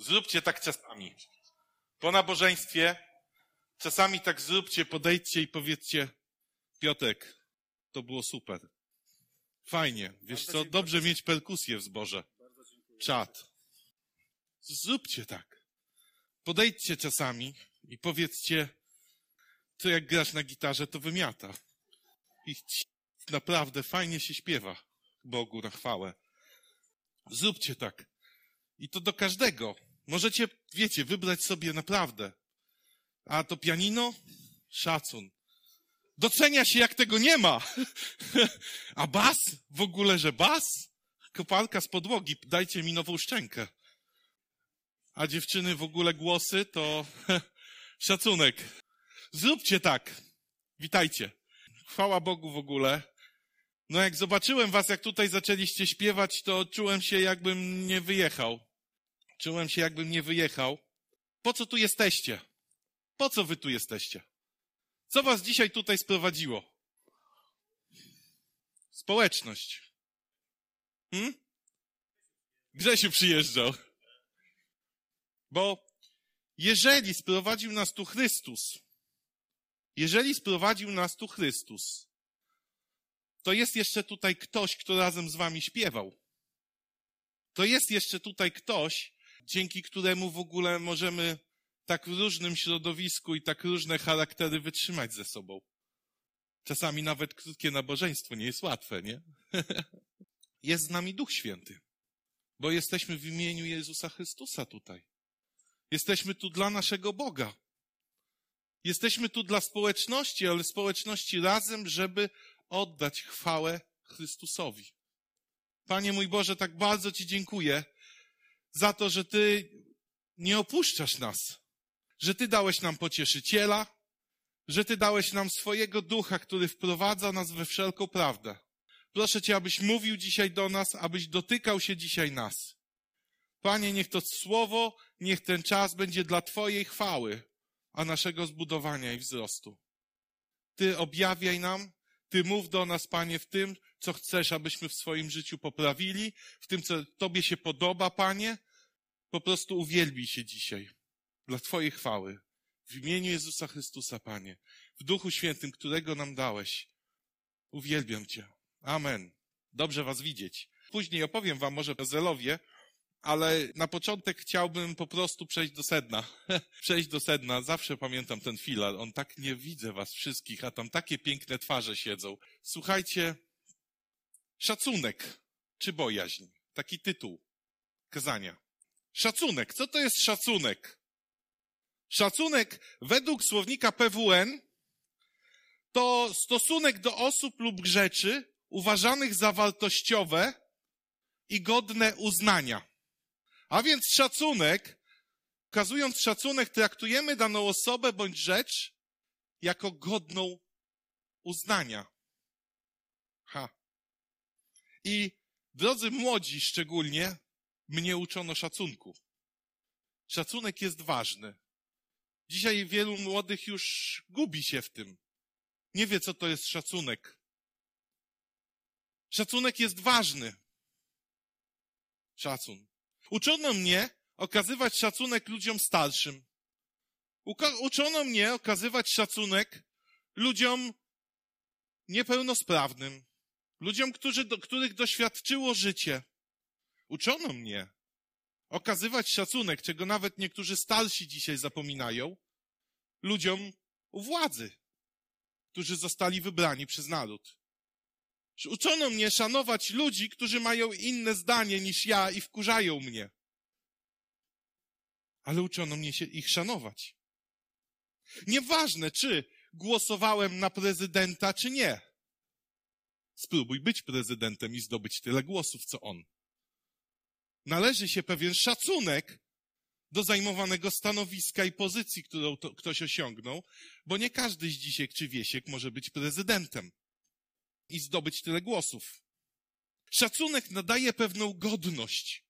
Zróbcie tak czasami. Po nabożeństwie czasami tak zróbcie, podejdźcie i powiedzcie, Piotek, to było super. Fajnie. Wiesz co, dobrze mieć perkusję w zborze. Czad. Zróbcie tak. Podejdźcie czasami i powiedzcie, to jak grasz na gitarze, to wymiata. I naprawdę fajnie się śpiewa Bogu na chwałę. Zróbcie tak. I to do każdego. Możecie, wiecie, wybrać sobie naprawdę. A to pianino? Szacun. Docenia się, jak tego nie ma. A bas? W ogóle, że bas? Kopalka z podłogi, dajcie mi nową szczękę. A dziewczyny w ogóle głosy to szacunek. Zróbcie tak. Witajcie. Chwała Bogu w ogóle. No jak zobaczyłem was, jak tutaj zaczęliście śpiewać, to czułem się, jakbym nie wyjechał. Czułem się, jakbym nie wyjechał. Po co tu jesteście? Po co wy tu jesteście? Co was dzisiaj tutaj sprowadziło? Społeczność. Hmm? Grzesiu przyjeżdżał. Bo jeżeli sprowadził nas tu Chrystus, jeżeli sprowadził nas tu Chrystus, to jest jeszcze tutaj ktoś, kto razem z wami śpiewał. To jest jeszcze tutaj ktoś, dzięki któremu w ogóle możemy tak w różnym środowisku i tak różne charaktery wytrzymać ze sobą. Czasami nawet krótkie nabożeństwo nie jest łatwe, nie? jest z nami Duch Święty, bo jesteśmy w imieniu Jezusa Chrystusa tutaj. Jesteśmy tu dla naszego Boga. Jesteśmy tu dla społeczności, ale społeczności razem, żeby oddać chwałę Chrystusowi. Panie mój Boże, tak bardzo Ci dziękuję za to, że Ty nie opuszczasz nas, że Ty dałeś nam pocieszyciela, że Ty dałeś nam swojego ducha, który wprowadza nas we wszelką prawdę. Proszę Cię, abyś mówił dzisiaj do nas, abyś dotykał się dzisiaj nas. Panie, niech to słowo, niech ten czas będzie dla Twojej chwały, a naszego zbudowania i wzrostu. Ty objawiaj nam, Ty mów do nas, Panie, w tym, co chcesz, abyśmy w swoim życiu poprawili, w tym, co Tobie się podoba, Panie. Po prostu uwielbij się dzisiaj dla Twojej chwały. W imieniu Jezusa Chrystusa, Panie, w Duchu Świętym, którego nam dałeś. Uwielbiam Cię. Amen. Dobrze Was widzieć. Później opowiem Wam może o Zelowie, ale na początek chciałbym po prostu przejść do sedna. przejść do sedna. Zawsze pamiętam ten filar. On tak nie widzę was wszystkich, a tam takie piękne twarze siedzą. Słuchajcie, szacunek czy bojaźń? Taki tytuł kazania. Szacunek. Co to jest szacunek? Szacunek według słownika PWN to stosunek do osób lub rzeczy uważanych za wartościowe i godne uznania. A więc szacunek, okazując szacunek, traktujemy daną osobę bądź rzecz jako godną uznania. Ha. I drodzy młodzi szczególnie, mnie uczono szacunku. Szacunek jest ważny. Dzisiaj wielu młodych już gubi się w tym. Nie wie, co to jest szacunek. Szacunek jest ważny. Szacun. Uczono mnie okazywać szacunek ludziom starszym. Uczono mnie okazywać szacunek ludziom niepełnosprawnym, ludziom, którzy, do, których doświadczyło życie. Uczono mnie okazywać szacunek, czego nawet niektórzy starsi dzisiaj zapominają, ludziom u władzy, którzy zostali wybrani przez naród. Uczono mnie szanować ludzi, którzy mają inne zdanie niż ja i wkurzają mnie. Ale uczono mnie się ich szanować. Nieważne, czy głosowałem na prezydenta, czy nie. Spróbuj być prezydentem i zdobyć tyle głosów, co on. Należy się pewien szacunek do zajmowanego stanowiska i pozycji, którą to, ktoś osiągnął, bo nie każdy z dzisiek czy wiesiek może być prezydentem i zdobyć tyle głosów. Szacunek nadaje pewną godność,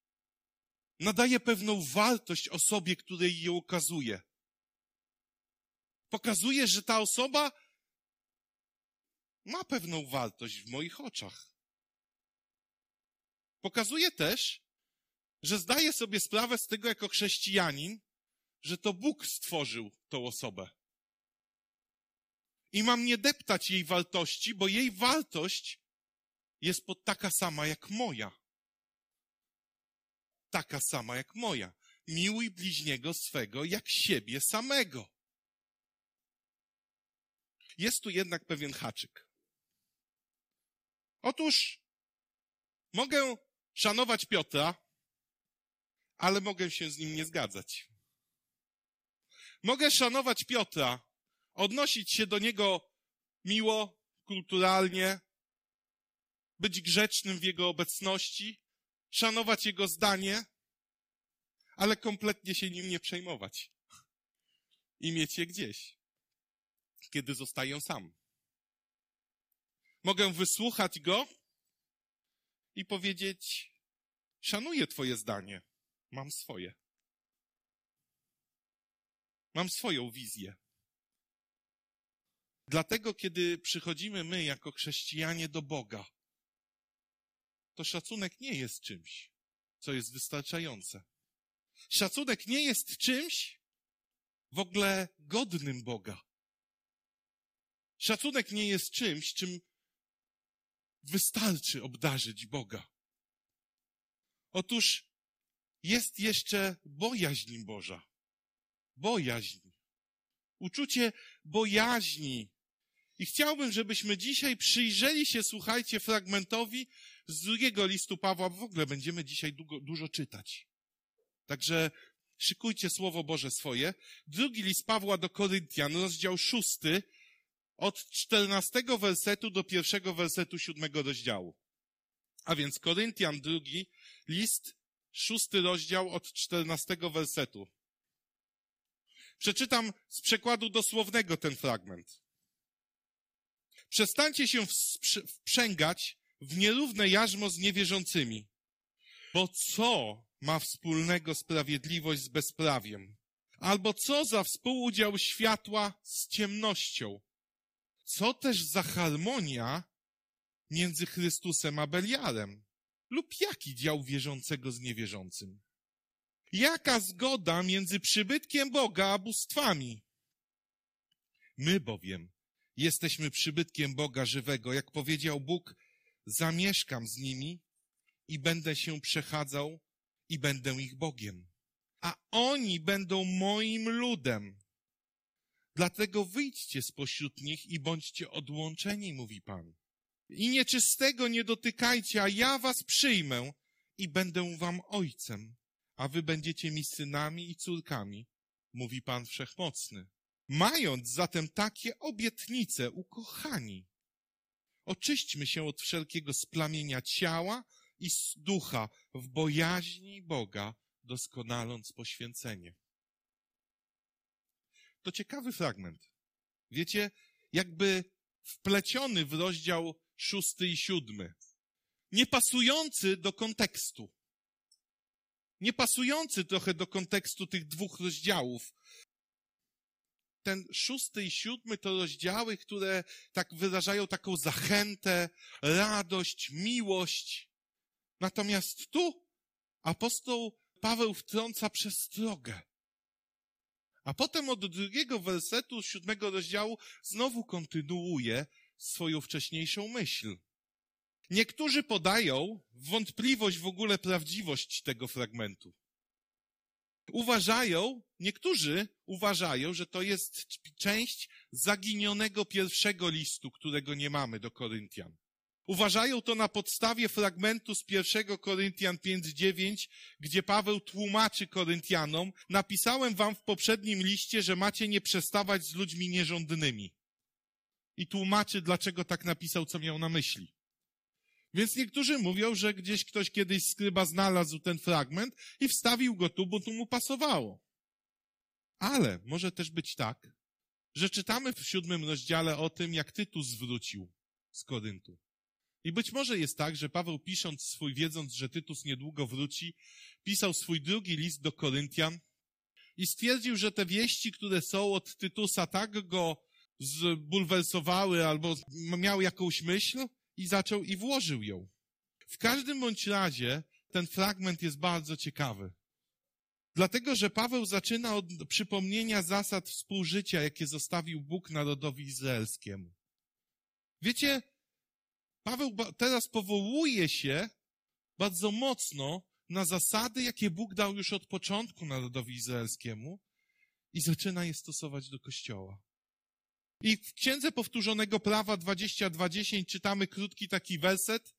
nadaje pewną wartość osobie, której ją okazuje. Pokazuje, że ta osoba ma pewną wartość w moich oczach. Pokazuje też, że zdaję sobie sprawę z tego jako chrześcijanin, że to Bóg stworzył tą osobę. I mam nie deptać jej wartości, bo jej wartość jest pod taka sama jak moja. Taka sama jak moja. Miłuj bliźniego swego jak siebie samego. Jest tu jednak pewien haczyk. Otóż mogę szanować Piotra, ale mogę się z nim nie zgadzać. Mogę szanować Piotra, odnosić się do niego miło, kulturalnie, być grzecznym w jego obecności, szanować jego zdanie, ale kompletnie się nim nie przejmować i mieć je gdzieś, kiedy zostaję sam. Mogę wysłuchać go i powiedzieć: Szanuję Twoje zdanie, mam swoje. Mam swoją wizję. Dlatego, kiedy przychodzimy my jako chrześcijanie do Boga, to szacunek nie jest czymś, co jest wystarczające. Szacunek nie jest czymś w ogóle godnym Boga. Szacunek nie jest czymś, czym wystarczy obdarzyć Boga. Otóż jest jeszcze bojaźń Boża. Bojaźń. Uczucie bojaźni. I chciałbym, żebyśmy dzisiaj przyjrzeli się, słuchajcie, fragmentowi z drugiego listu Pawła, bo w ogóle będziemy dzisiaj długo, dużo czytać. Także szykujcie Słowo Boże swoje. Drugi list Pawła do Koryntian, rozdział szósty, od czternastego wersetu do pierwszego wersetu siódmego rozdziału. A więc Koryntian drugi, list, szósty rozdział od czternastego wersetu. Przeczytam z przekładu dosłownego ten fragment. Przestańcie się wprzęgać w nierówne jarzmo z niewierzącymi. Bo co ma wspólnego sprawiedliwość z bezprawiem? Albo co za współudział światła z ciemnością? Co też za harmonia między Chrystusem a Beliarem? Lub jaki dział wierzącego z niewierzącym? Jaka zgoda między przybytkiem Boga a bóstwami? My bowiem jesteśmy przybytkiem Boga żywego. Jak powiedział Bóg, zamieszkam z nimi i będę się przechadzał i będę ich Bogiem. A oni będą moim ludem. Dlatego wyjdźcie spośród nich i bądźcie odłączeni, mówi Pan. I nieczystego nie dotykajcie, a ja was przyjmę i będę wam ojcem, a wy będziecie mi synami i córkami, mówi Pan Wszechmocny. Mając zatem takie obietnice, ukochani, oczyśćmy się od wszelkiego splamienia ciała i ducha w bojaźni Boga, doskonaląc poświęcenie. To ciekawy fragment. Wiecie, jakby wpleciony w rozdział szósty i siódmy. Niepasujący do kontekstu. Niepasujący trochę do kontekstu tych dwóch rozdziałów. Ten szósty i siódmy to rozdziały, które tak wyrażają taką zachętę, radość, miłość. Natomiast tu apostoł Paweł wtrąca przestrogę. A potem od drugiego wersetu siódmego rozdziału znowu kontynuuje swoją wcześniejszą myśl. Niektórzy podają wątpliwość w ogóle prawdziwość tego fragmentu. Uważają, niektórzy uważają, że to jest część zaginionego pierwszego listu, którego nie mamy do Koryntian. Uważają to na podstawie fragmentu z 1 Koryntian 5:9, gdzie Paweł tłumaczy Koryntianom: Napisałem wam w poprzednim liście, że macie nie przestawać z ludźmi nierządnymi. I tłumaczy, dlaczego tak napisał, co miał na myśli. Więc niektórzy mówią, że gdzieś ktoś kiedyś skryba znalazł ten fragment i wstawił go tu, bo tu mu pasowało. Ale może też być tak, że czytamy w siódmym rozdziale o tym, jak Tytus wrócił z Koryntu. I być może jest tak, że Paweł pisząc swój, wiedząc, że Tytus niedługo wróci, pisał swój drugi list do Koryntian i stwierdził, że te wieści, które są od Tytusa, tak go zbulwersowały albo miał jakąś myśl i zaczął i włożył ją. W każdym bądź razie ten fragment jest bardzo ciekawy. Dlatego, że Paweł zaczyna od przypomnienia zasad współżycia, jakie zostawił Bóg narodowi izraelskiemu. Wiecie, Paweł teraz powołuje się bardzo mocno na zasady, jakie Bóg dał już od początku narodowi izraelskiemu i zaczyna je stosować do Kościoła. I w Księdze Powtórzonego Prawa 20.20 czytamy krótki taki werset.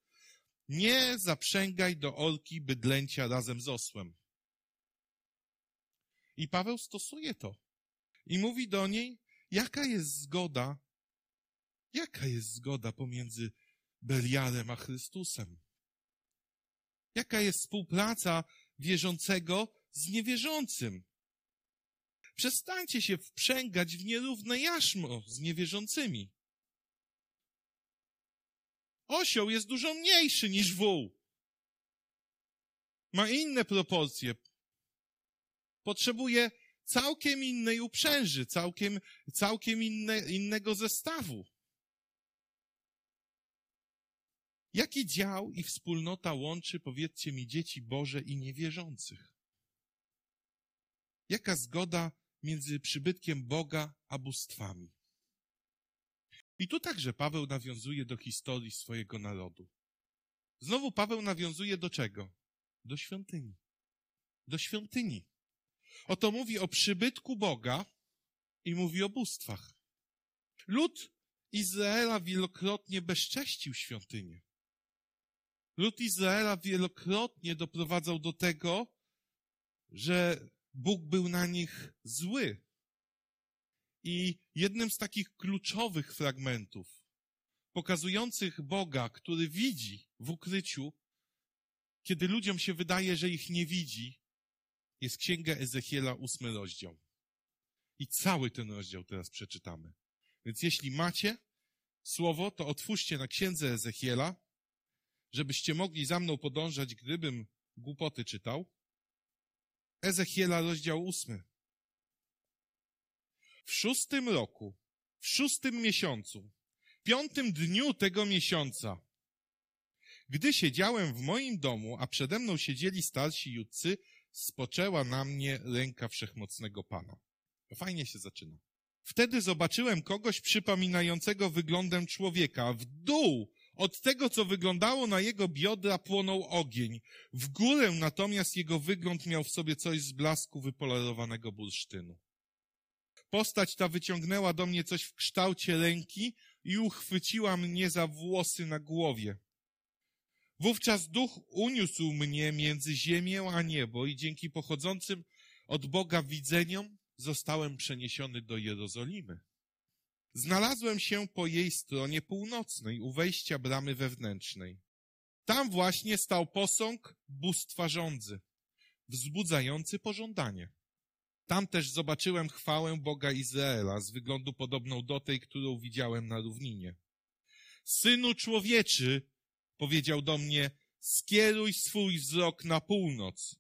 Nie zaprzęgaj do orki bydlęcia razem z osłem. I Paweł stosuje to. I mówi do niej, jaka jest zgoda, jaka jest zgoda pomiędzy Beliarem a Chrystusem? Jaka jest współpraca wierzącego z niewierzącym? Przestańcie się wprzęgać w nierówne jarzmo z niewierzącymi. Osioł jest dużo mniejszy niż wół. Ma inne proporcje. Potrzebuje całkiem innej uprzęży, całkiem, całkiem inne, innego zestawu. Jaki dział i wspólnota łączy, powiedzcie mi, dzieci Boże i niewierzących? Jaka zgoda między przybytkiem Boga a bóstwami? I tu także Paweł nawiązuje do historii swojego narodu. Znowu Paweł nawiązuje do czego? Do świątyni. Do świątyni. Oto mówi o przybytku Boga i mówi o bóstwach. Lud Izraela wielokrotnie bezcześcił świątynię. Lud Izraela wielokrotnie doprowadzał do tego, że Bóg był na nich zły. I jednym z takich kluczowych fragmentów, pokazujących Boga, który widzi w ukryciu, kiedy ludziom się wydaje, że ich nie widzi, jest Księga Ezechiela, ósmy rozdział. I cały ten rozdział teraz przeczytamy. Więc jeśli macie słowo, to otwórzcie na Księdze Ezechiela, żebyście mogli za mną podążać, gdybym głupoty czytał. Ezechiela, rozdział ósmy. W szóstym roku, w szóstym miesiącu, piątym dniu tego miesiąca, gdy siedziałem w moim domu, a przede mną siedzieli starsi judcy, spoczęła na mnie ręka wszechmocnego Pana. Fajnie się zaczyna. Wtedy zobaczyłem kogoś przypominającego wyglądem człowieka. W dół od tego, co wyglądało na jego biodra, płonął ogień. W górę natomiast jego wygląd miał w sobie coś z blasku wypolerowanego bursztynu. Postać ta wyciągnęła do mnie coś w kształcie ręki i uchwyciła mnie za włosy na głowie. Wówczas duch uniósł mnie między ziemię a niebo i dzięki pochodzącym od Boga widzeniom zostałem przeniesiony do Jerozolimy. Znalazłem się po jej stronie północnej, u wejścia bramy wewnętrznej. Tam właśnie stał posąg bóstwa rządzy, wzbudzający pożądanie. Tam też zobaczyłem chwałę Boga Izraela, z wyglądu podobną do tej, którą widziałem na równinie. Synu człowieczy, powiedział do mnie, skieruj swój wzrok na północ.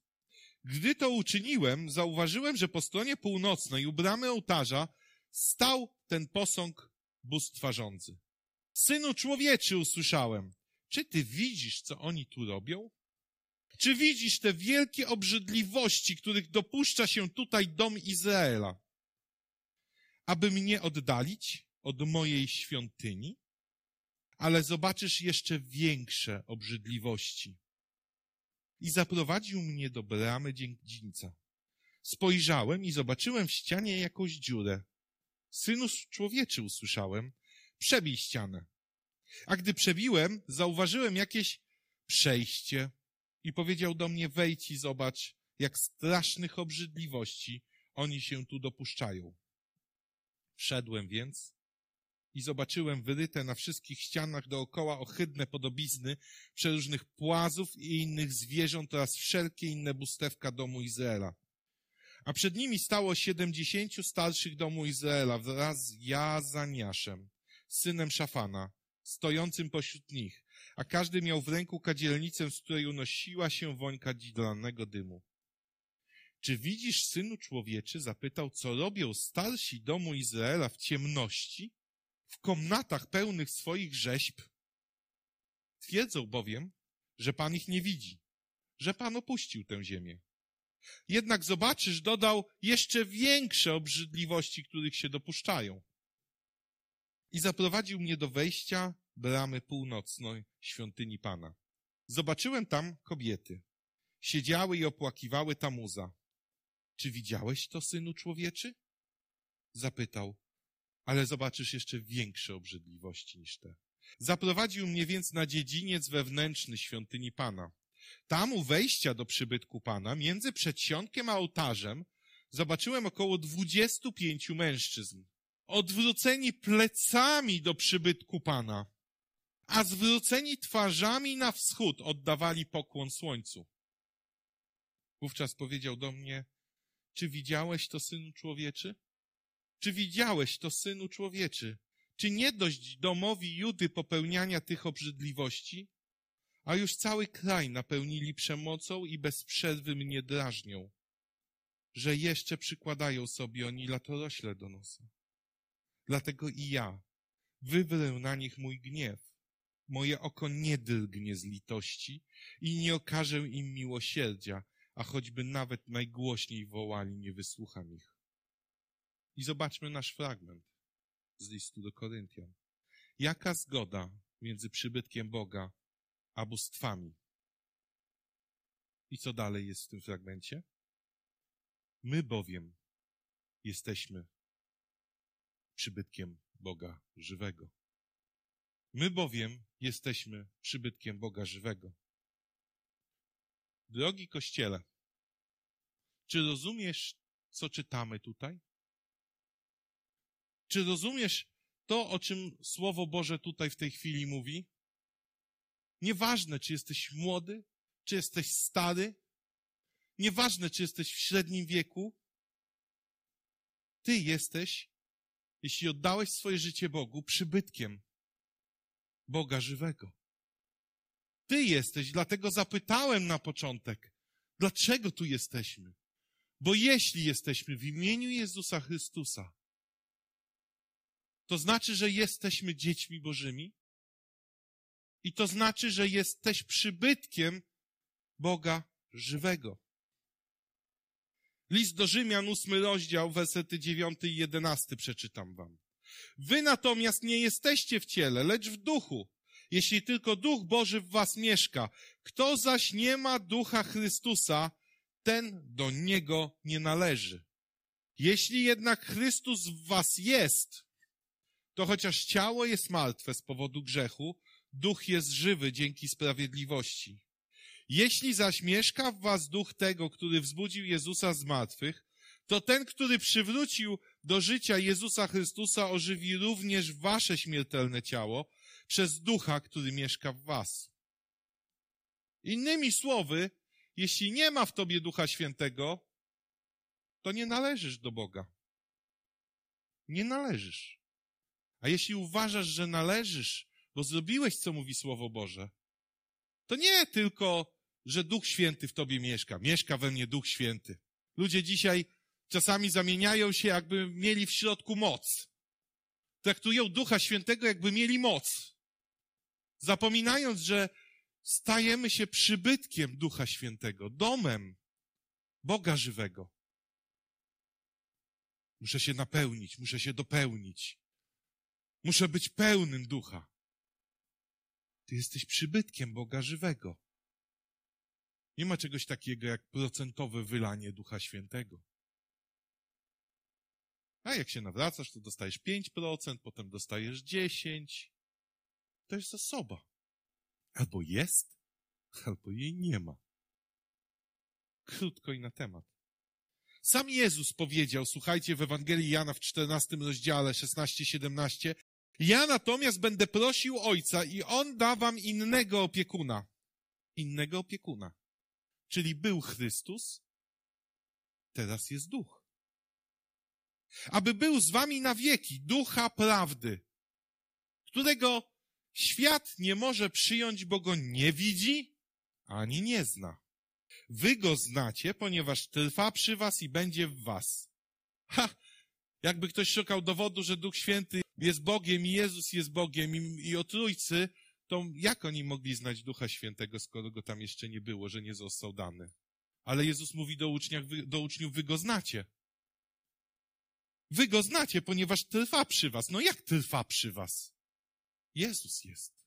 Gdy to uczyniłem, zauważyłem, że po stronie północnej u bramy ołtarza stał ten posąg bóstwa. Synu człowieczy, usłyszałem, czy ty widzisz, co oni tu robią? Czy widzisz te wielkie obrzydliwości, których dopuszcza się tutaj dom Izraela? Aby mnie oddalić od mojej świątyni? Ale zobaczysz jeszcze większe obrzydliwości. I zaprowadził mnie do bramy dziedzińca. Spojrzałem i zobaczyłem w ścianie jakąś dziurę. Synu człowieczy usłyszałem, przebij ścianę. A gdy przebiłem, zauważyłem jakieś przejście i powiedział do mnie, wejdź i zobacz, jak strasznych obrzydliwości oni się tu dopuszczają. Wszedłem więc i zobaczyłem wyryte na wszystkich ścianach dookoła ohydne podobizny przeróżnych płazów i innych zwierząt oraz wszelkie inne bustewka domu Izraela. A przed nimi stało siedemdziesięciu starszych domu Izraela wraz z Jazaniaszem, synem Szafana, stojącym pośród nich, a każdy miał w ręku kadzielnicę, z której unosiła się woń kadzidlanego dymu. Czy widzisz, synu człowieczy, zapytał, co robią starsi domu Izraela w ciemności, w komnatach pełnych swoich rzeźb? Twierdzą bowiem, że Pan ich nie widzi, że Pan opuścił tę ziemię. Jednak zobaczysz, dodał jeszcze większe obrzydliwości, których się dopuszczają. I zaprowadził mnie do wejścia bramy północnej świątyni Pana. Zobaczyłem tam kobiety. Siedziały i opłakiwały Tamuza. Czy widziałeś to, synu człowieczy? Zapytał, ale zobaczysz jeszcze większe obrzydliwości niż te. Zaprowadził mnie więc na dziedziniec wewnętrzny świątyni Pana. Tam u wejścia do przybytku Pana, między przedsionkiem a ołtarzem, zobaczyłem około dwudziestu pięciu mężczyzn, odwróceni plecami do przybytku Pana, a zwróceni twarzami na wschód oddawali pokłon słońcu. Wówczas powiedział do mnie, czy widziałeś to, synu człowieczy? Czy widziałeś to, synu człowieczy? Czy nie dość domowi Judy popełniania tych obrzydliwości? A już cały kraj napełnili przemocą i bez przerwy mnie drażnią, że jeszcze przykładają sobie oni latorośle do nosa. Dlatego i ja wywrę na nich mój gniew. Moje oko nie drgnie z litości i nie okażę im miłosierdzia, a choćby nawet najgłośniej wołali, nie wysłucham ich. I zobaczmy nasz fragment z listu do Koryntian. Jaka zgoda między przybytkiem Boga a bóstwami? I co dalej jest w tym fragmencie? My bowiem jesteśmy przybytkiem Boga żywego. My bowiem jesteśmy przybytkiem Boga żywego. Drogi Kościele, czy rozumiesz, co czytamy tutaj? Czy rozumiesz to, o czym Słowo Boże tutaj w tej chwili mówi? Nieważne, czy jesteś młody, czy jesteś stary, nieważne, czy jesteś w średnim wieku, ty jesteś, jeśli oddałeś swoje życie Bogu, przybytkiem Boga żywego. Ty jesteś, dlatego zapytałem na początek, dlaczego tu jesteśmy? Bo jeśli jesteśmy w imieniu Jezusa Chrystusa, to znaczy, że jesteśmy dziećmi Bożymi i to znaczy, że jesteś przybytkiem Boga żywego. List do Rzymian, ósmy rozdział, wersety dziewiąty i jedenasty przeczytam wam. Wy natomiast nie jesteście w ciele, lecz w duchu, jeśli tylko Duch Boży w was mieszka. Kto zaś nie ma Ducha Chrystusa, ten do Niego nie należy. Jeśli jednak Chrystus w was jest, to chociaż ciało jest martwe z powodu grzechu, duch jest żywy dzięki sprawiedliwości. Jeśli zaś mieszka w was duch tego, który wzbudził Jezusa z martwych, to ten, który przywrócił do życia Jezusa Chrystusa, ożywi również wasze śmiertelne ciało przez ducha, który mieszka w was. Innymi słowy, jeśli nie ma w tobie ducha świętego, to nie należysz do Boga. Nie należysz. A jeśli uważasz, że należysz, bo zrobiłeś, co mówi Słowo Boże, to nie tylko, że Duch Święty w tobie mieszka. Mieszka we mnie Duch Święty. Ludzie dzisiaj czasami zamieniają się, jakby mieli w środku moc. Traktują Ducha Świętego, jakby mieli moc. Zapominając, że stajemy się przybytkiem Ducha Świętego, domem Boga żywego. Muszę się napełnić, muszę się dopełnić. Muszę być pełnym ducha. Ty jesteś przybytkiem Boga żywego. Nie ma czegoś takiego jak procentowe wylanie Ducha Świętego. A jak się nawracasz, to dostajesz 5%, potem dostajesz 10%. To jest osoba. Albo jest, albo jej nie ma. Krótko i na temat. Sam Jezus powiedział, słuchajcie, w Ewangelii Jana w 14 rozdziale 16-17, ja natomiast będę prosił Ojca i On da wam innego opiekuna. Innego opiekuna. Czyli był Chrystus, teraz jest Duch. Aby był z wami na wieki, Ducha Prawdy, którego świat nie może przyjąć, bo go nie widzi, ani nie zna. Wy go znacie, ponieważ trwa przy was i będzie w was. Ha! Jakby ktoś szukał dowodu, że Duch Święty jest Bogiem i Jezus jest Bogiem i, i o Trójcy, to jak oni mogli znać Ducha Świętego, skoro go tam jeszcze nie było, że nie został dany? Ale Jezus mówi do, uczniach, do uczniów, wy go znacie. Wy go znacie, ponieważ trwa przy was. No jak trwa przy was? Jezus jest.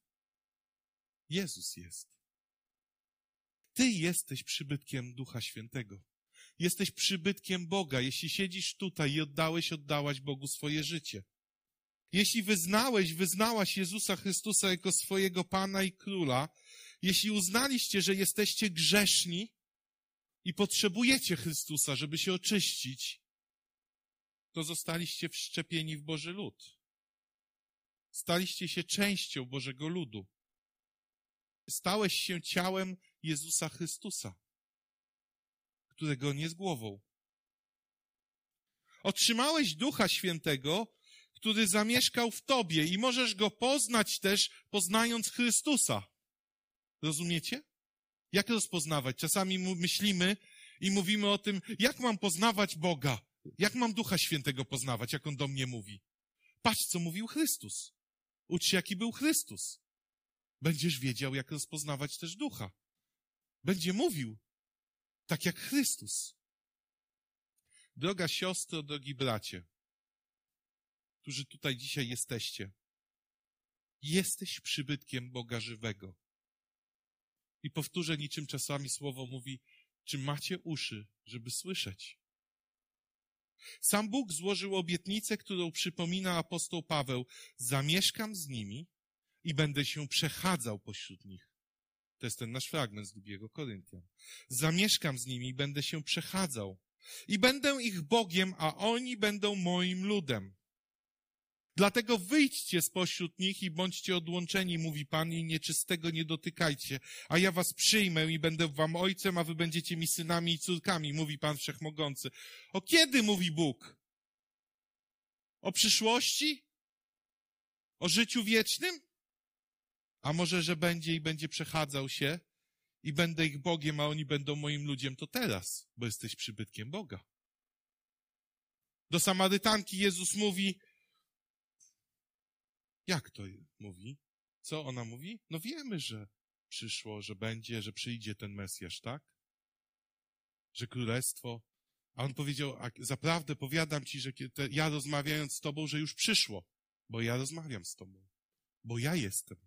Jezus jest. Ty jesteś przybytkiem Ducha Świętego. Jesteś przybytkiem Boga, jeśli siedzisz tutaj i oddałeś, oddałaś Bogu swoje życie. Jeśli wyznałeś, wyznałaś Jezusa Chrystusa jako swojego Pana i Króla, jeśli uznaliście, że jesteście grzeszni i potrzebujecie Chrystusa, żeby się oczyścić, to zostaliście wszczepieni w Boży lud. Staliście się częścią Bożego ludu. Stałeś się ciałem Jezusa Chrystusa, którego nie jest głową. Otrzymałeś Ducha Świętego, który zamieszkał w tobie i możesz go poznać też, poznając Chrystusa. Rozumiecie? Jak rozpoznawać? Czasami myślimy i mówimy o tym, jak mam poznawać Boga? Jak mam Ducha Świętego poznawać, jak On do mnie mówi? Patrz, co mówił Chrystus. Ucz się, jaki był Chrystus. Będziesz wiedział, jak rozpoznawać też Ducha. Będzie mówił, tak jak Chrystus. Droga siostro, drogi bracie, którzy tutaj dzisiaj jesteście, jesteś przybytkiem Boga żywego. I powtórzę niczym czasami słowo mówi, czy macie uszy, żeby słyszeć? Sam Bóg złożył obietnicę, którą przypomina apostoł Paweł. Zamieszkam z nimi i będę się przechadzał pośród nich. To jest ten nasz fragment z drugiego Koryntian. Zamieszkam z nimi i będę się przechadzał. I będę ich Bogiem, a oni będą moim ludem. Dlatego wyjdźcie spośród nich i bądźcie odłączeni, mówi Pan, i nieczystego nie dotykajcie, a ja was przyjmę i będę wam ojcem, a wy będziecie mi synami i córkami, mówi Pan Wszechmogący. O kiedy mówi Bóg? O przyszłości? O życiu wiecznym? A może, że będzie i będzie przechadzał się i będę ich Bogiem, a oni będą moim ludziem, to teraz, bo jesteś przybytkiem Boga. Do Samarytanki Jezus mówi, jak to mówi? Co ona mówi? No wiemy, że przyszło, że będzie, że przyjdzie ten Mesjasz, tak? Że królestwo. A on powiedział, zaprawdę powiadam ci, że ja rozmawiając z tobą, że już przyszło, bo ja rozmawiam z tobą, bo ja jestem.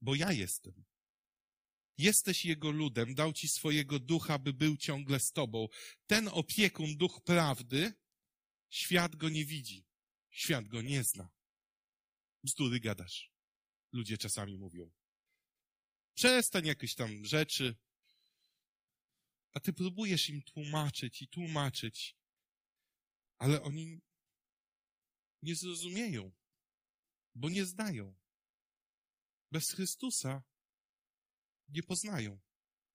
Bo ja jestem. Jesteś Jego ludem, dał Ci swojego ducha, by był ciągle z Tobą. Ten opiekun, duch prawdy, świat go nie widzi. Świat go nie zna. Bzdury gadasz. Ludzie czasami mówią. Przestań jakieś tam rzeczy. A ty próbujesz im tłumaczyć i tłumaczyć, ale oni nie zrozumieją, bo nie znają. Bez Chrystusa nie poznają.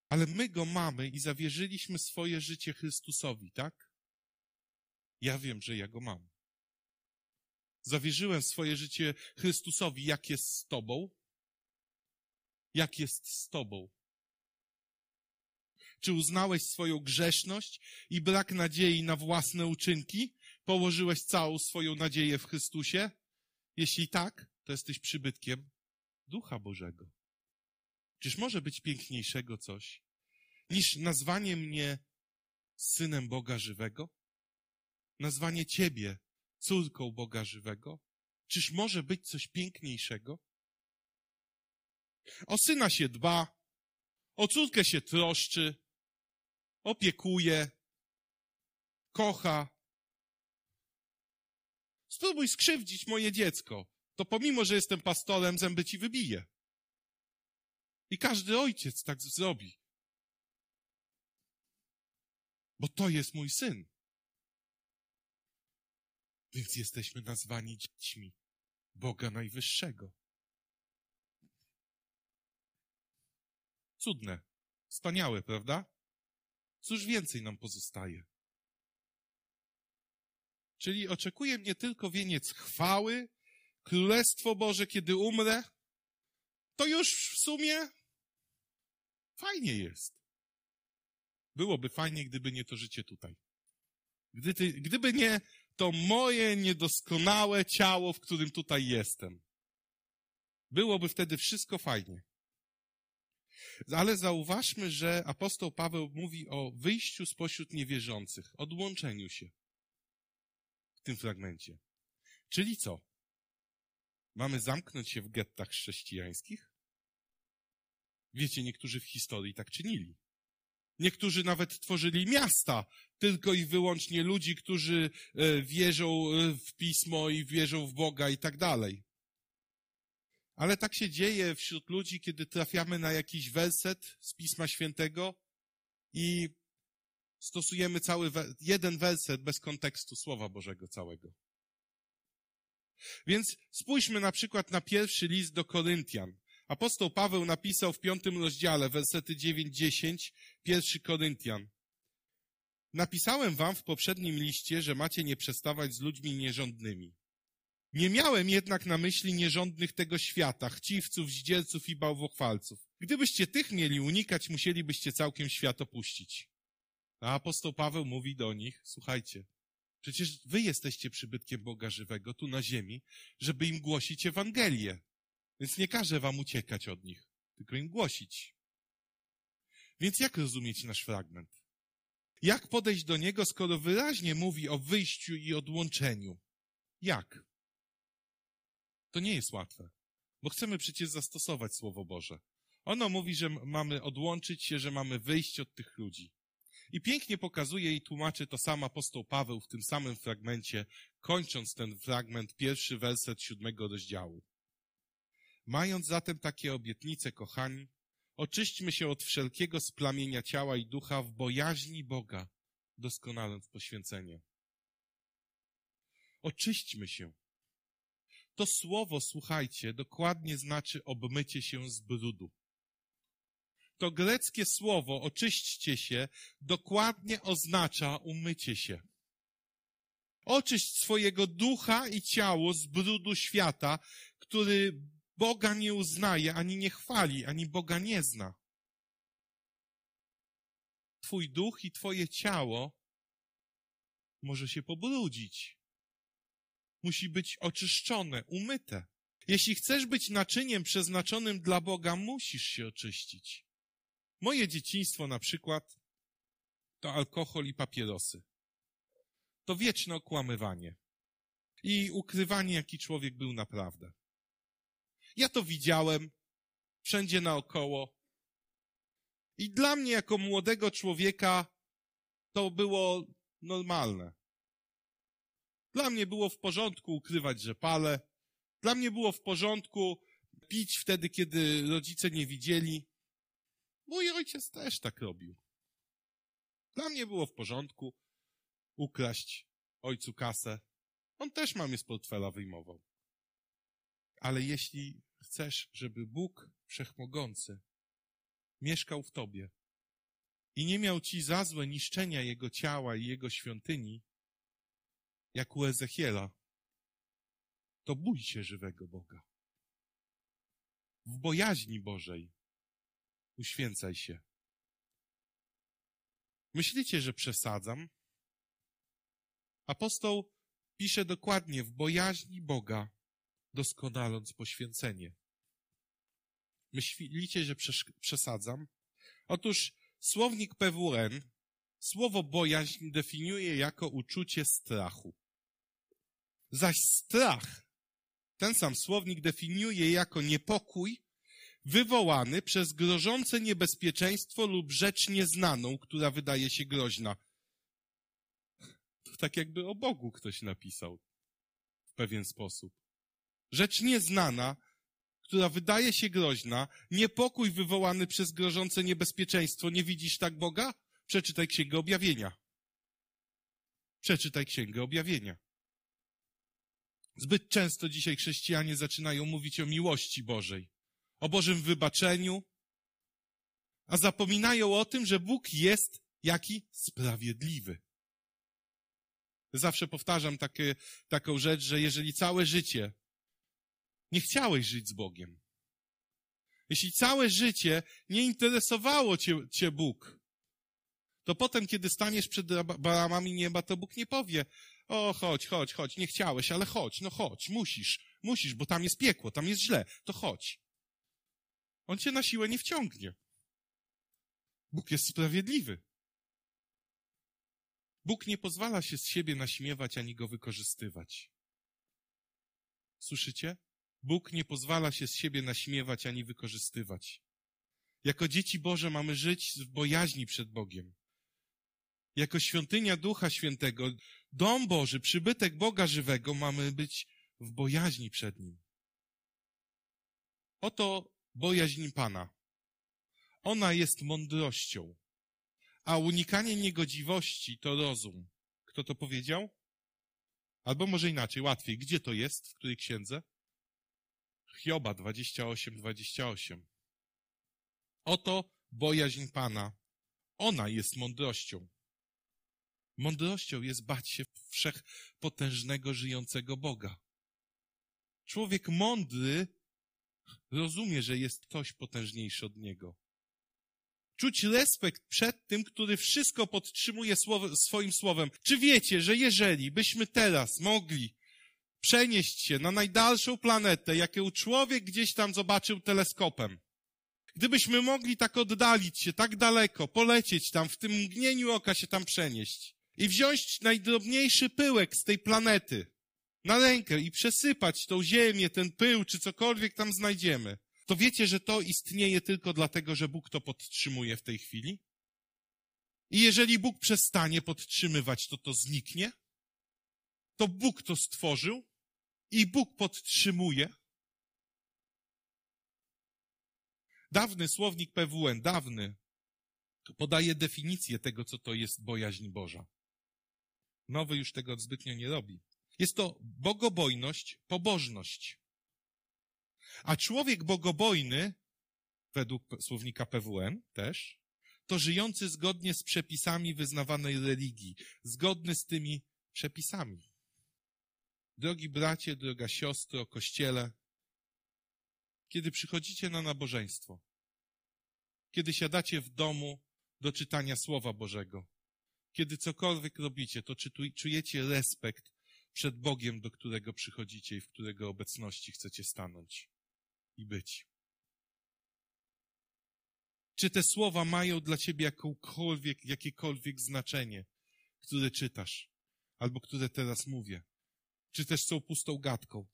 Ale my go mamy i zawierzyliśmy swoje życie Chrystusowi, tak? Ja wiem, że ja go mam zawierzyłem swoje życie Chrystusowi, jak jest z Tobą? Jak jest z Tobą? Czy uznałeś swoją grzeszność i brak nadziei na własne uczynki? Położyłeś całą swoją nadzieję w Chrystusie? Jeśli tak, to jesteś przybytkiem Ducha Bożego. Czyż może być piękniejszego coś niż nazwanie mnie synem Boga żywego? Nazwanie Ciebie córką Boga żywego? Czyż może być coś piękniejszego? O syna się dba, o córkę się troszczy, opiekuje, kocha. Spróbuj skrzywdzić moje dziecko, to pomimo, że jestem pastorem, zęby ci wybije. I każdy ojciec tak zrobi. Bo to jest mój syn. Więc jesteśmy nazwani dziećmi Boga Najwyższego. Cudne, wspaniałe, prawda? Cóż więcej nam pozostaje? Czyli oczekuje mnie tylko wieniec chwały, Królestwo Boże, kiedy umrę, to już w sumie fajnie jest. Byłoby fajnie, gdyby nie to życie tutaj. Gdy gdyby nie to moje niedoskonałe ciało, w którym tutaj jestem. Byłoby wtedy wszystko fajnie. Ale zauważmy, że apostoł Paweł mówi o wyjściu spośród niewierzących, odłączeniu się w tym fragmencie. Czyli co? Mamy zamknąć się w gettach chrześcijańskich? Wiecie, niektórzy w historii tak czynili. Niektórzy nawet tworzyli miasta, tylko i wyłącznie ludzi, którzy e, wierzą e, w pismo i wierzą w Boga i tak dalej. Ale tak się dzieje wśród ludzi, kiedy trafiamy na jakiś werset z Pisma Świętego i stosujemy cały jeden werset bez kontekstu Słowa Bożego całego. Więc spójrzmy na przykład na pierwszy list do Koryntian. Apostoł Paweł napisał w piątym rozdziale, wersety 9-10, pierwszy Koryntian. Napisałem wam w poprzednim liście, że macie nie przestawać z ludźmi nierządnymi. Nie miałem jednak na myśli nierządnych tego świata, chciwców, zdzielców i bałwochwalców. Gdybyście tych mieli unikać, musielibyście całkiem świat opuścić. A apostoł Paweł mówi do nich, słuchajcie, przecież wy jesteście przybytkiem Boga żywego tu na ziemi, żeby im głosić Ewangelię. Więc nie każę wam uciekać od nich, tylko im głosić. Więc jak rozumieć nasz fragment? Jak podejść do niego, skoro wyraźnie mówi o wyjściu i odłączeniu? Jak? To nie jest łatwe, bo chcemy przecież zastosować Słowo Boże. Ono mówi, że mamy odłączyć się, że mamy wyjść od tych ludzi. I pięknie pokazuje i tłumaczy to sam apostoł Paweł w tym samym fragmencie, kończąc ten fragment, pierwszy werset siódmego rozdziału. Mając zatem takie obietnice, kochani, oczyśćmy się od wszelkiego splamienia ciała i ducha w bojaźni Boga, doskonaląc poświęcenie. Oczyśćmy się. To słowo, słuchajcie, dokładnie znaczy obmycie się z brudu. To greckie słowo, oczyśćcie się, dokładnie oznacza umycie się. Oczyść swojego ducha i ciało z brudu świata, który Boga nie uznaje, ani nie chwali, ani Boga nie zna. Twój duch i twoje ciało może się pobrudzić. Musi być oczyszczone, umyte. Jeśli chcesz być naczyniem przeznaczonym dla Boga, musisz się oczyścić. Moje dzieciństwo na przykład to alkohol i papierosy. To wieczne okłamywanie i ukrywanie, jaki człowiek był naprawdę. Ja to widziałem wszędzie naokoło. I dla mnie, jako młodego człowieka, to było normalne. Dla mnie było w porządku ukrywać, że palę. Dla mnie było w porządku pić wtedy, kiedy rodzice nie widzieli. Mój ojciec też tak robił. Dla mnie było w porządku ukraść ojcu kasę. On też mamie z portfela wyjmował. Ale jeśli chcesz, żeby Bóg Wszechmogący mieszkał w tobie i nie miał ci za złe niszczenia Jego ciała i Jego świątyni, jak u Ezechiela, to bój się żywego Boga. W bojaźni Bożej uświęcaj się. Myślicie, że przesadzam? Apostoł pisze dokładnie w bojaźni Boga doskonaląc poświęcenie. Myślicie, że przesadzam? Otóż słownik PWN słowo bojaźń definiuje jako uczucie strachu. Zaś strach, ten sam słownik definiuje jako niepokój wywołany przez grożące niebezpieczeństwo lub rzecz nieznaną, która wydaje się groźna. To tak jakby o Bogu ktoś napisał w pewien sposób. Rzecz nieznana, która wydaje się groźna, niepokój wywołany przez grożące niebezpieczeństwo. Nie widzisz tak Boga? Przeczytaj Księgę Objawienia. Przeczytaj Księgę Objawienia. Zbyt często dzisiaj chrześcijanie zaczynają mówić o miłości Bożej, o Bożym wybaczeniu, a zapominają o tym, że Bóg jest jaki? Sprawiedliwy. Zawsze powtarzam takie, taką rzecz, że jeżeli całe życie nie chciałeś żyć z Bogiem. Jeśli całe życie nie interesowało cię, cię Bóg, to potem, kiedy staniesz przed bramami nieba, to Bóg nie powie, o chodź, chodź, chodź, nie chciałeś, ale chodź, no chodź, musisz. Musisz, bo tam jest piekło, tam jest źle. To chodź. On cię na siłę nie wciągnie. Bóg jest sprawiedliwy. Bóg nie pozwala się z siebie naśmiewać ani go wykorzystywać. Słyszycie? Bóg nie pozwala się z siebie naśmiewać ani wykorzystywać. Jako dzieci Boże mamy żyć w bojaźni przed Bogiem. Jako świątynia Ducha Świętego, dom Boży, przybytek Boga żywego, mamy być w bojaźni przed Nim. Oto bojaźń Pana. Ona jest mądrością, a unikanie niegodziwości to rozum. Kto to powiedział? Albo może inaczej, łatwiej. Gdzie to jest? W której księdze? Hioba 28, 28. Oto bojaźń Pana. Ona jest mądrością. Mądrością jest bać się wszechpotężnego, żyjącego Boga. Człowiek mądry rozumie, że jest ktoś potężniejszy od niego. Czuć respekt przed tym, który wszystko podtrzymuje swoim słowem. Czy wiecie, że jeżeli byśmy teraz mogli przenieść się na najdalszą planetę, jaką człowiek gdzieś tam zobaczył teleskopem, gdybyśmy mogli tak oddalić się, tak daleko, polecieć tam, w tym mgnieniu oka się tam przenieść i wziąć najdrobniejszy pyłek z tej planety, na rękę i przesypać tą ziemię, ten pył, czy cokolwiek tam znajdziemy, to wiecie, że to istnieje tylko dlatego, że Bóg to podtrzymuje w tej chwili? I jeżeli Bóg przestanie podtrzymywać, to to zniknie? To Bóg to stworzył i Bóg podtrzymuje. Dawny słownik PWN, dawny, podaje definicję tego, co to jest bojaźń Boża. Nowy już tego zbytnio nie robi. Jest to bogobojność, pobożność. A człowiek bogobojny, według słownika PWN też, to żyjący zgodnie z przepisami wyznawanej religii, zgodny z tymi przepisami. Drogi bracie, droga siostro, kościele, kiedy przychodzicie na nabożeństwo, kiedy siadacie w domu do czytania Słowa Bożego, kiedy cokolwiek robicie, to czy czujecie respekt przed Bogiem, do którego przychodzicie i w którego obecności chcecie stanąć i być. Czy te słowa mają dla ciebie jakąkolwiek, jakiekolwiek znaczenie, które czytasz, albo które teraz mówię? Czy też są pustą gadką?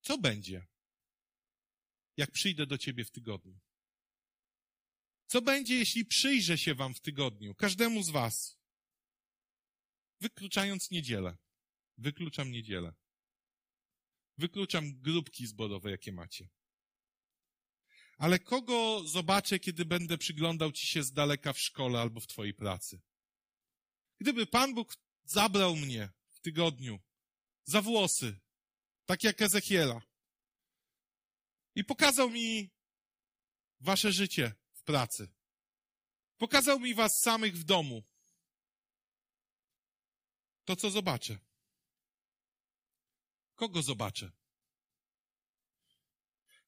Co będzie, jak przyjdę do ciebie w tygodniu? Co będzie, jeśli przyjrzę się wam w tygodniu, każdemu z was, wykluczając niedzielę? Wykluczam niedzielę. Wykluczam grupki zborowe, jakie macie. Ale kogo zobaczę, kiedy będę przyglądał ci się z daleka w szkole albo w twojej pracy? Gdyby Pan Bóg zabrał mnie w tygodniu za włosy, tak jak Ezechiela, i pokazał mi wasze życie w pracy, pokazał mi was samych w domu, to co zobaczę? Kogo zobaczę?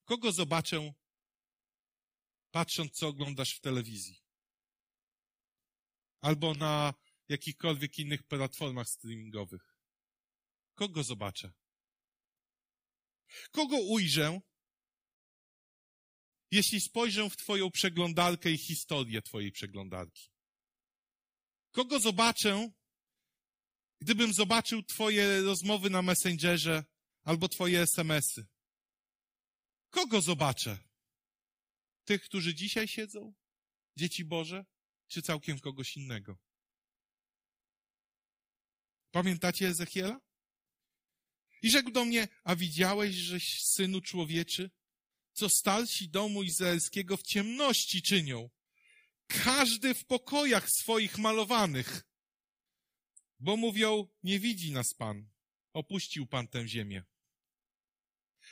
Kogo zobaczę, patrząc, co oglądasz w telewizji? Albo na jakichkolwiek innych platformach streamingowych. Kogo zobaczę? Kogo ujrzę, jeśli spojrzę w Twoją przeglądarkę i historię Twojej przeglądarki? Kogo zobaczę, Gdybym zobaczył Twoje rozmowy na Messengerze albo Twoje SMSy, kogo zobaczę? Tych, którzy dzisiaj siedzą? Dzieci Boże? Czy całkiem kogoś innego? Pamiętacie Ezechiela? I rzekł do mnie, a widziałeś, żeś, synu człowieczy, co starsi domu izraelskiego w ciemności czynią, każdy w pokojach swoich malowanych, bo mówią, nie widzi nas Pan, opuścił Pan tę ziemię.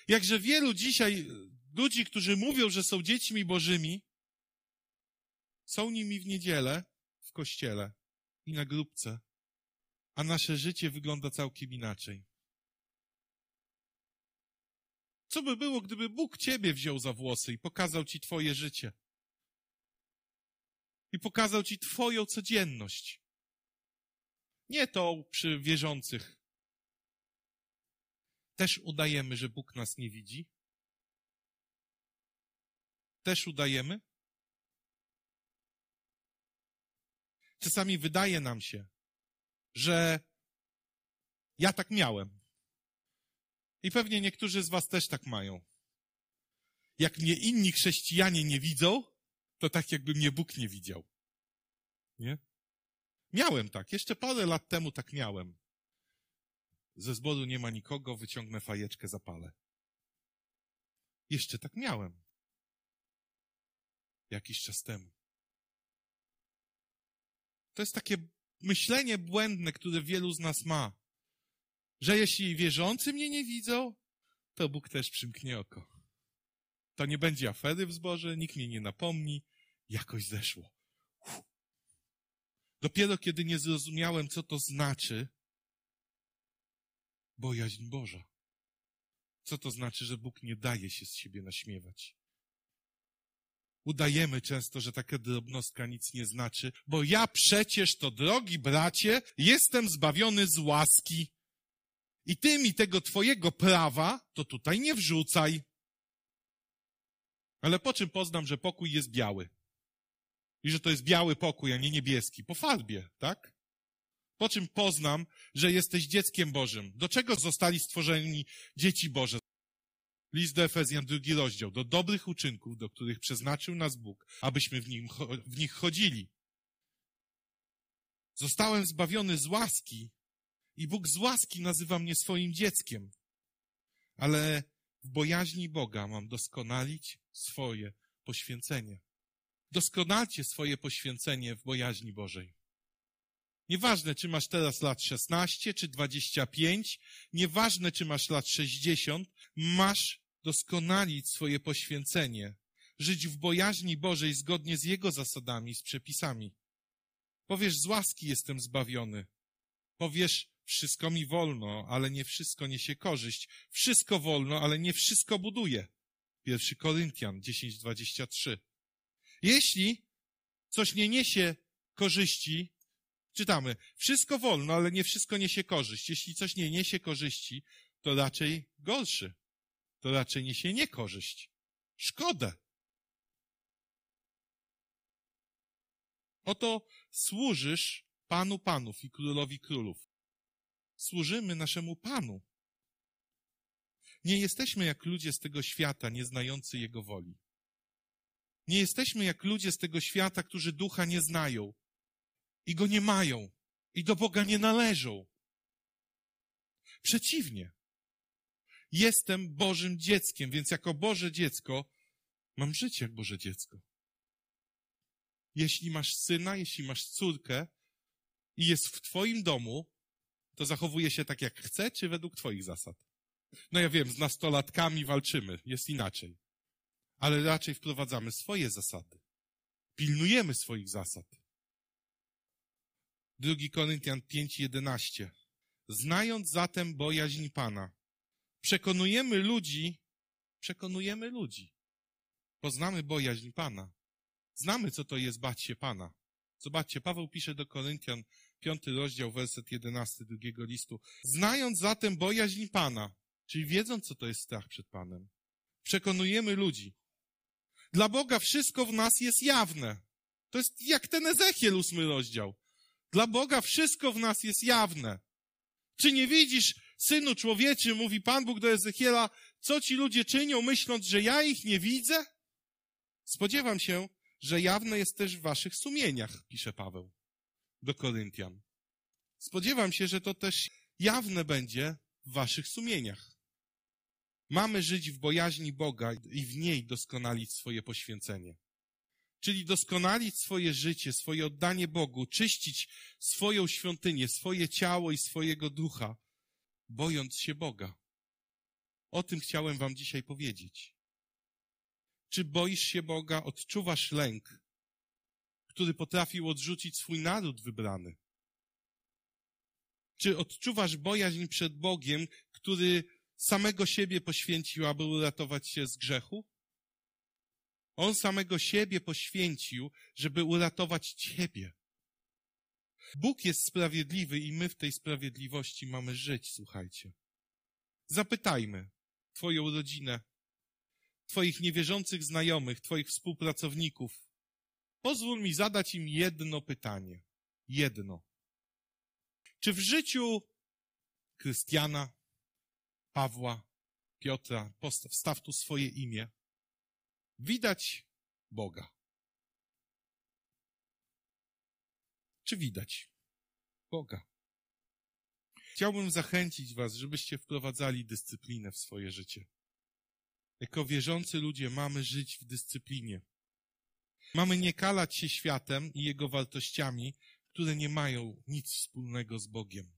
Jakże wielu dzisiaj ludzi, którzy mówią, że są dziećmi Bożymi, są nimi w niedzielę w kościele i na grupce, a nasze życie wygląda całkiem inaczej. Co by było, gdyby Bóg ciebie wziął za włosy i pokazał ci twoje życie? I pokazał ci twoją codzienność. Nie to przy wierzących. Też udajemy, że Bóg nas nie widzi? Też udajemy? Czasami wydaje nam się, że ja tak miałem. I pewnie niektórzy z Was też tak mają. Jak mnie inni chrześcijanie nie widzą, to tak jakby mnie Bóg nie widział. Nie? Miałem tak. Jeszcze parę lat temu tak miałem. Ze zboru nie ma nikogo, wyciągnę fajeczkę, zapalę. Jeszcze tak miałem. Jakiś czas temu. To jest takie myślenie błędne, które wielu z nas ma. Że jeśli wierzący mnie nie widzą, to Bóg też przymknie oko. To nie będzie afery w zborze, nikt mnie nie napomni, jakoś zeszło. Dopiero kiedy nie zrozumiałem, co to znaczy bojaźń Boża. Co to znaczy, że Bóg nie daje się z siebie naśmiewać. Udajemy często, że taka drobnostka nic nie znaczy, bo ja przecież to, drogi bracie, jestem zbawiony z łaski. I ty mi tego twojego prawa to tutaj nie wrzucaj. Ale po czym poznam, że pokój jest biały? I że to jest biały pokój, a nie niebieski? Po farbie, tak? Po czym poznam, że jesteś dzieckiem Bożym? Do czego zostali stworzeni dzieci Boże? List do Efezjan, drugi rozdział. Do dobrych uczynków, do których przeznaczył nas Bóg, abyśmy w, nim, w nich chodzili. Zostałem zbawiony z łaski i Bóg z łaski nazywa mnie swoim dzieckiem. Ale w bojaźni Boga mam doskonalić swoje poświęcenie. Doskonalcie swoje poświęcenie w bojaźni Bożej. Nieważne, czy masz teraz lat 16 czy 25, nieważne, czy masz lat 60, masz doskonalić swoje poświęcenie, żyć w bojaźni Bożej zgodnie z Jego zasadami, z przepisami. Powiesz, z łaski jestem zbawiony. Powiesz, wszystko mi wolno, ale nie wszystko niesie korzyść. Wszystko wolno, ale nie wszystko buduje. Pierwszy Koryntian 10:23. Jeśli coś nie niesie korzyści, czytamy, wszystko wolno, ale nie wszystko niesie korzyść. Jeśli coś nie niesie korzyści, to raczej gorszy. To raczej niesie niekorzyść. Szkodę. Oto służysz Panu Panów i Królowi Królów. Służymy naszemu Panu. Nie jesteśmy jak ludzie z tego świata, nie znający Jego woli. Nie jesteśmy jak ludzie z tego świata, którzy ducha nie znają i go nie mają i do Boga nie należą. Przeciwnie. Jestem Bożym dzieckiem, więc jako Boże dziecko mam żyć jak Boże dziecko. Jeśli masz syna, jeśli masz córkę i jest w Twoim domu, to zachowuje się tak jak chce, czy według Twoich zasad? No ja wiem, z nastolatkami walczymy, jest inaczej. Ale raczej wprowadzamy swoje zasady. Pilnujemy swoich zasad. Drugi Koryntian 5:11. Znając zatem bojaźń Pana, przekonujemy ludzi, przekonujemy ludzi. Poznamy bojaźń Pana. Znamy, co to jest bać się Pana. Zobaczcie, Paweł pisze do Koryntian, piąty rozdział, werset jedenasty drugiego listu. Znając zatem bojaźń Pana, czyli wiedząc, co to jest strach przed Panem, przekonujemy ludzi. Dla Boga wszystko w nas jest jawne. To jest jak ten Ezechiel, ósmy rozdział. Dla Boga wszystko w nas jest jawne. Czy nie widzisz, synu człowieczy, mówi Pan Bóg do Ezechiela, co ci ludzie czynią, myśląc, że ja ich nie widzę? Spodziewam się, że jawne jest też w waszych sumieniach, pisze Paweł do Koryntian. Spodziewam się, że to też jawne będzie w waszych sumieniach. Mamy żyć w bojaźni Boga i w niej doskonalić swoje poświęcenie. Czyli doskonalić swoje życie, swoje oddanie Bogu, czyścić swoją świątynię, swoje ciało i swojego ducha, bojąc się Boga. O tym chciałem wam dzisiaj powiedzieć. Czy boisz się Boga, odczuwasz lęk, który potrafił odrzucić swój naród wybrany? Czy odczuwasz bojaźń przed Bogiem, który samego siebie poświęcił, aby uratować się z grzechu? On samego siebie poświęcił, żeby uratować ciebie. Bóg jest sprawiedliwy i my w tej sprawiedliwości mamy żyć, słuchajcie. Zapytajmy Twoją rodzinę, Twoich niewierzących znajomych, Twoich współpracowników. Pozwól mi zadać im jedno pytanie. Jedno. Czy w życiu Krystiana, Pawła, Piotra, postaw, wstaw tu swoje imię, widać Boga? Czy widać Boga? Chciałbym zachęcić Was, żebyście wprowadzali dyscyplinę w swoje życie. Jako wierzący ludzie mamy żyć w dyscyplinie. Mamy nie kalać się światem i jego wartościami, które nie mają nic wspólnego z Bogiem.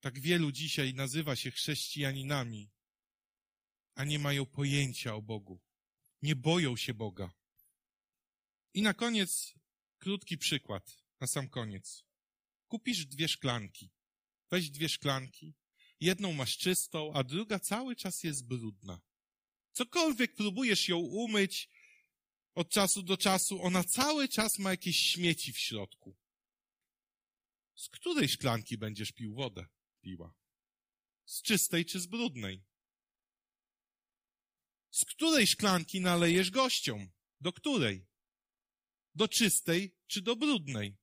Tak wielu dzisiaj nazywa się chrześcijaninami, a nie mają pojęcia o Bogu. Nie boją się Boga. I na koniec krótki przykład, na sam koniec. Kupisz dwie szklanki. Weź dwie szklanki. Jedną masz czystą, a druga cały czas jest brudna. Cokolwiek próbujesz ją umyć od czasu do czasu, ona cały czas ma jakieś śmieci w środku. Z której szklanki będziesz pił wodę? Piła. Z czystej czy z brudnej? Z której szklanki nalejesz gościom? Do której? Do czystej czy do brudnej?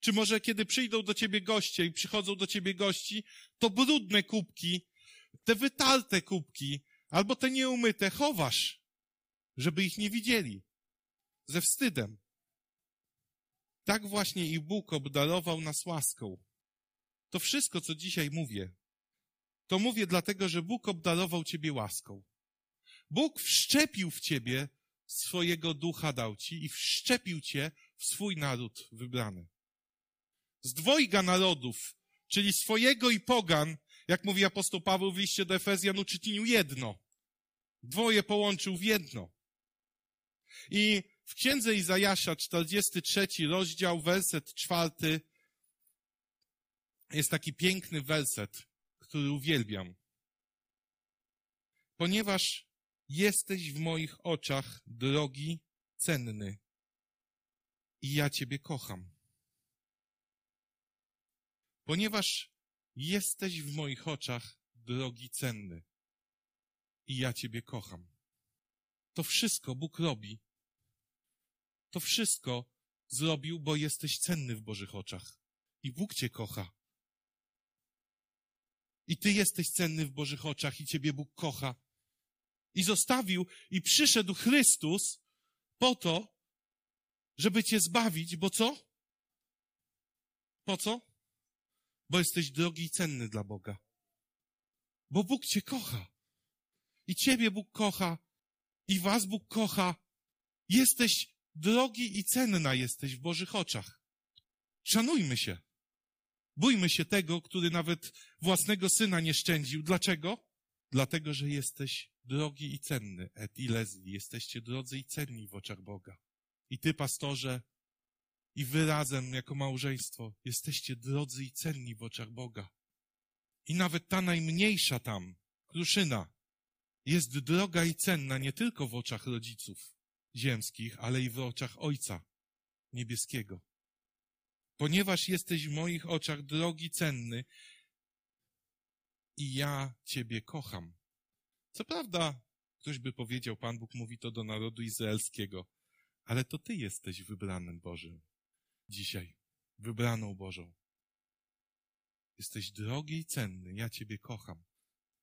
Czy może kiedy przyjdą do ciebie goście i przychodzą do ciebie gości, to brudne kubki, te wytarte kubki, albo te nieumyte chowasz, żeby ich nie widzieli. Ze wstydem. Tak właśnie i Bóg obdarował nas łaską. To wszystko, co dzisiaj mówię, to mówię dlatego, że Bóg obdarował ciebie łaską. Bóg wszczepił w ciebie swojego ducha dał ci i wszczepił cię w swój naród wybrany. Z dwojga narodów, czyli swojego i pogan, jak mówi apostoł Paweł w liście do Efezjan, uczynił jedno. Dwoje połączył w jedno. I w księdze Izajasza, 43 rozdział, werset czwarty, jest taki piękny werset, który uwielbiam. Ponieważ jesteś w moich oczach drogi, cenny i ja Ciebie kocham. Ponieważ jesteś w moich oczach drogi, cenny i ja Ciebie kocham. To wszystko Bóg robi. To wszystko zrobił, bo jesteś cenny w Bożych oczach. I Bóg Cię kocha. I Ty jesteś cenny w Bożych oczach i Ciebie Bóg kocha. I zostawił i przyszedł Chrystus po to, żeby Cię zbawić, bo co? Po co? Bo jesteś drogi i cenny dla Boga. Bo Bóg Cię kocha. I Ciebie Bóg kocha. I Was Bóg kocha. Jesteś drogi i cenna jesteś w Bożych oczach. Szanujmy się. Bójmy się tego, który nawet własnego syna nie szczędził. Dlaczego? Dlatego, że jesteś drogi i cenny, et i Leslie. Jesteście drodzy i cenni w oczach Boga. I ty, pastorze, i wy razem, jako małżeństwo, jesteście drodzy i cenni w oczach Boga. I nawet ta najmniejsza tam, kruszyna, jest droga i cenna nie tylko w oczach rodziców ziemskich, ale i w oczach Ojca Niebieskiego. Ponieważ jesteś w moich oczach drogi, cenny i ja Ciebie kocham. Co prawda, ktoś by powiedział, Pan Bóg mówi to do narodu izraelskiego, ale to Ty jesteś wybranym Bożym dzisiaj, wybraną Bożą. Jesteś drogi i cenny, ja Ciebie kocham.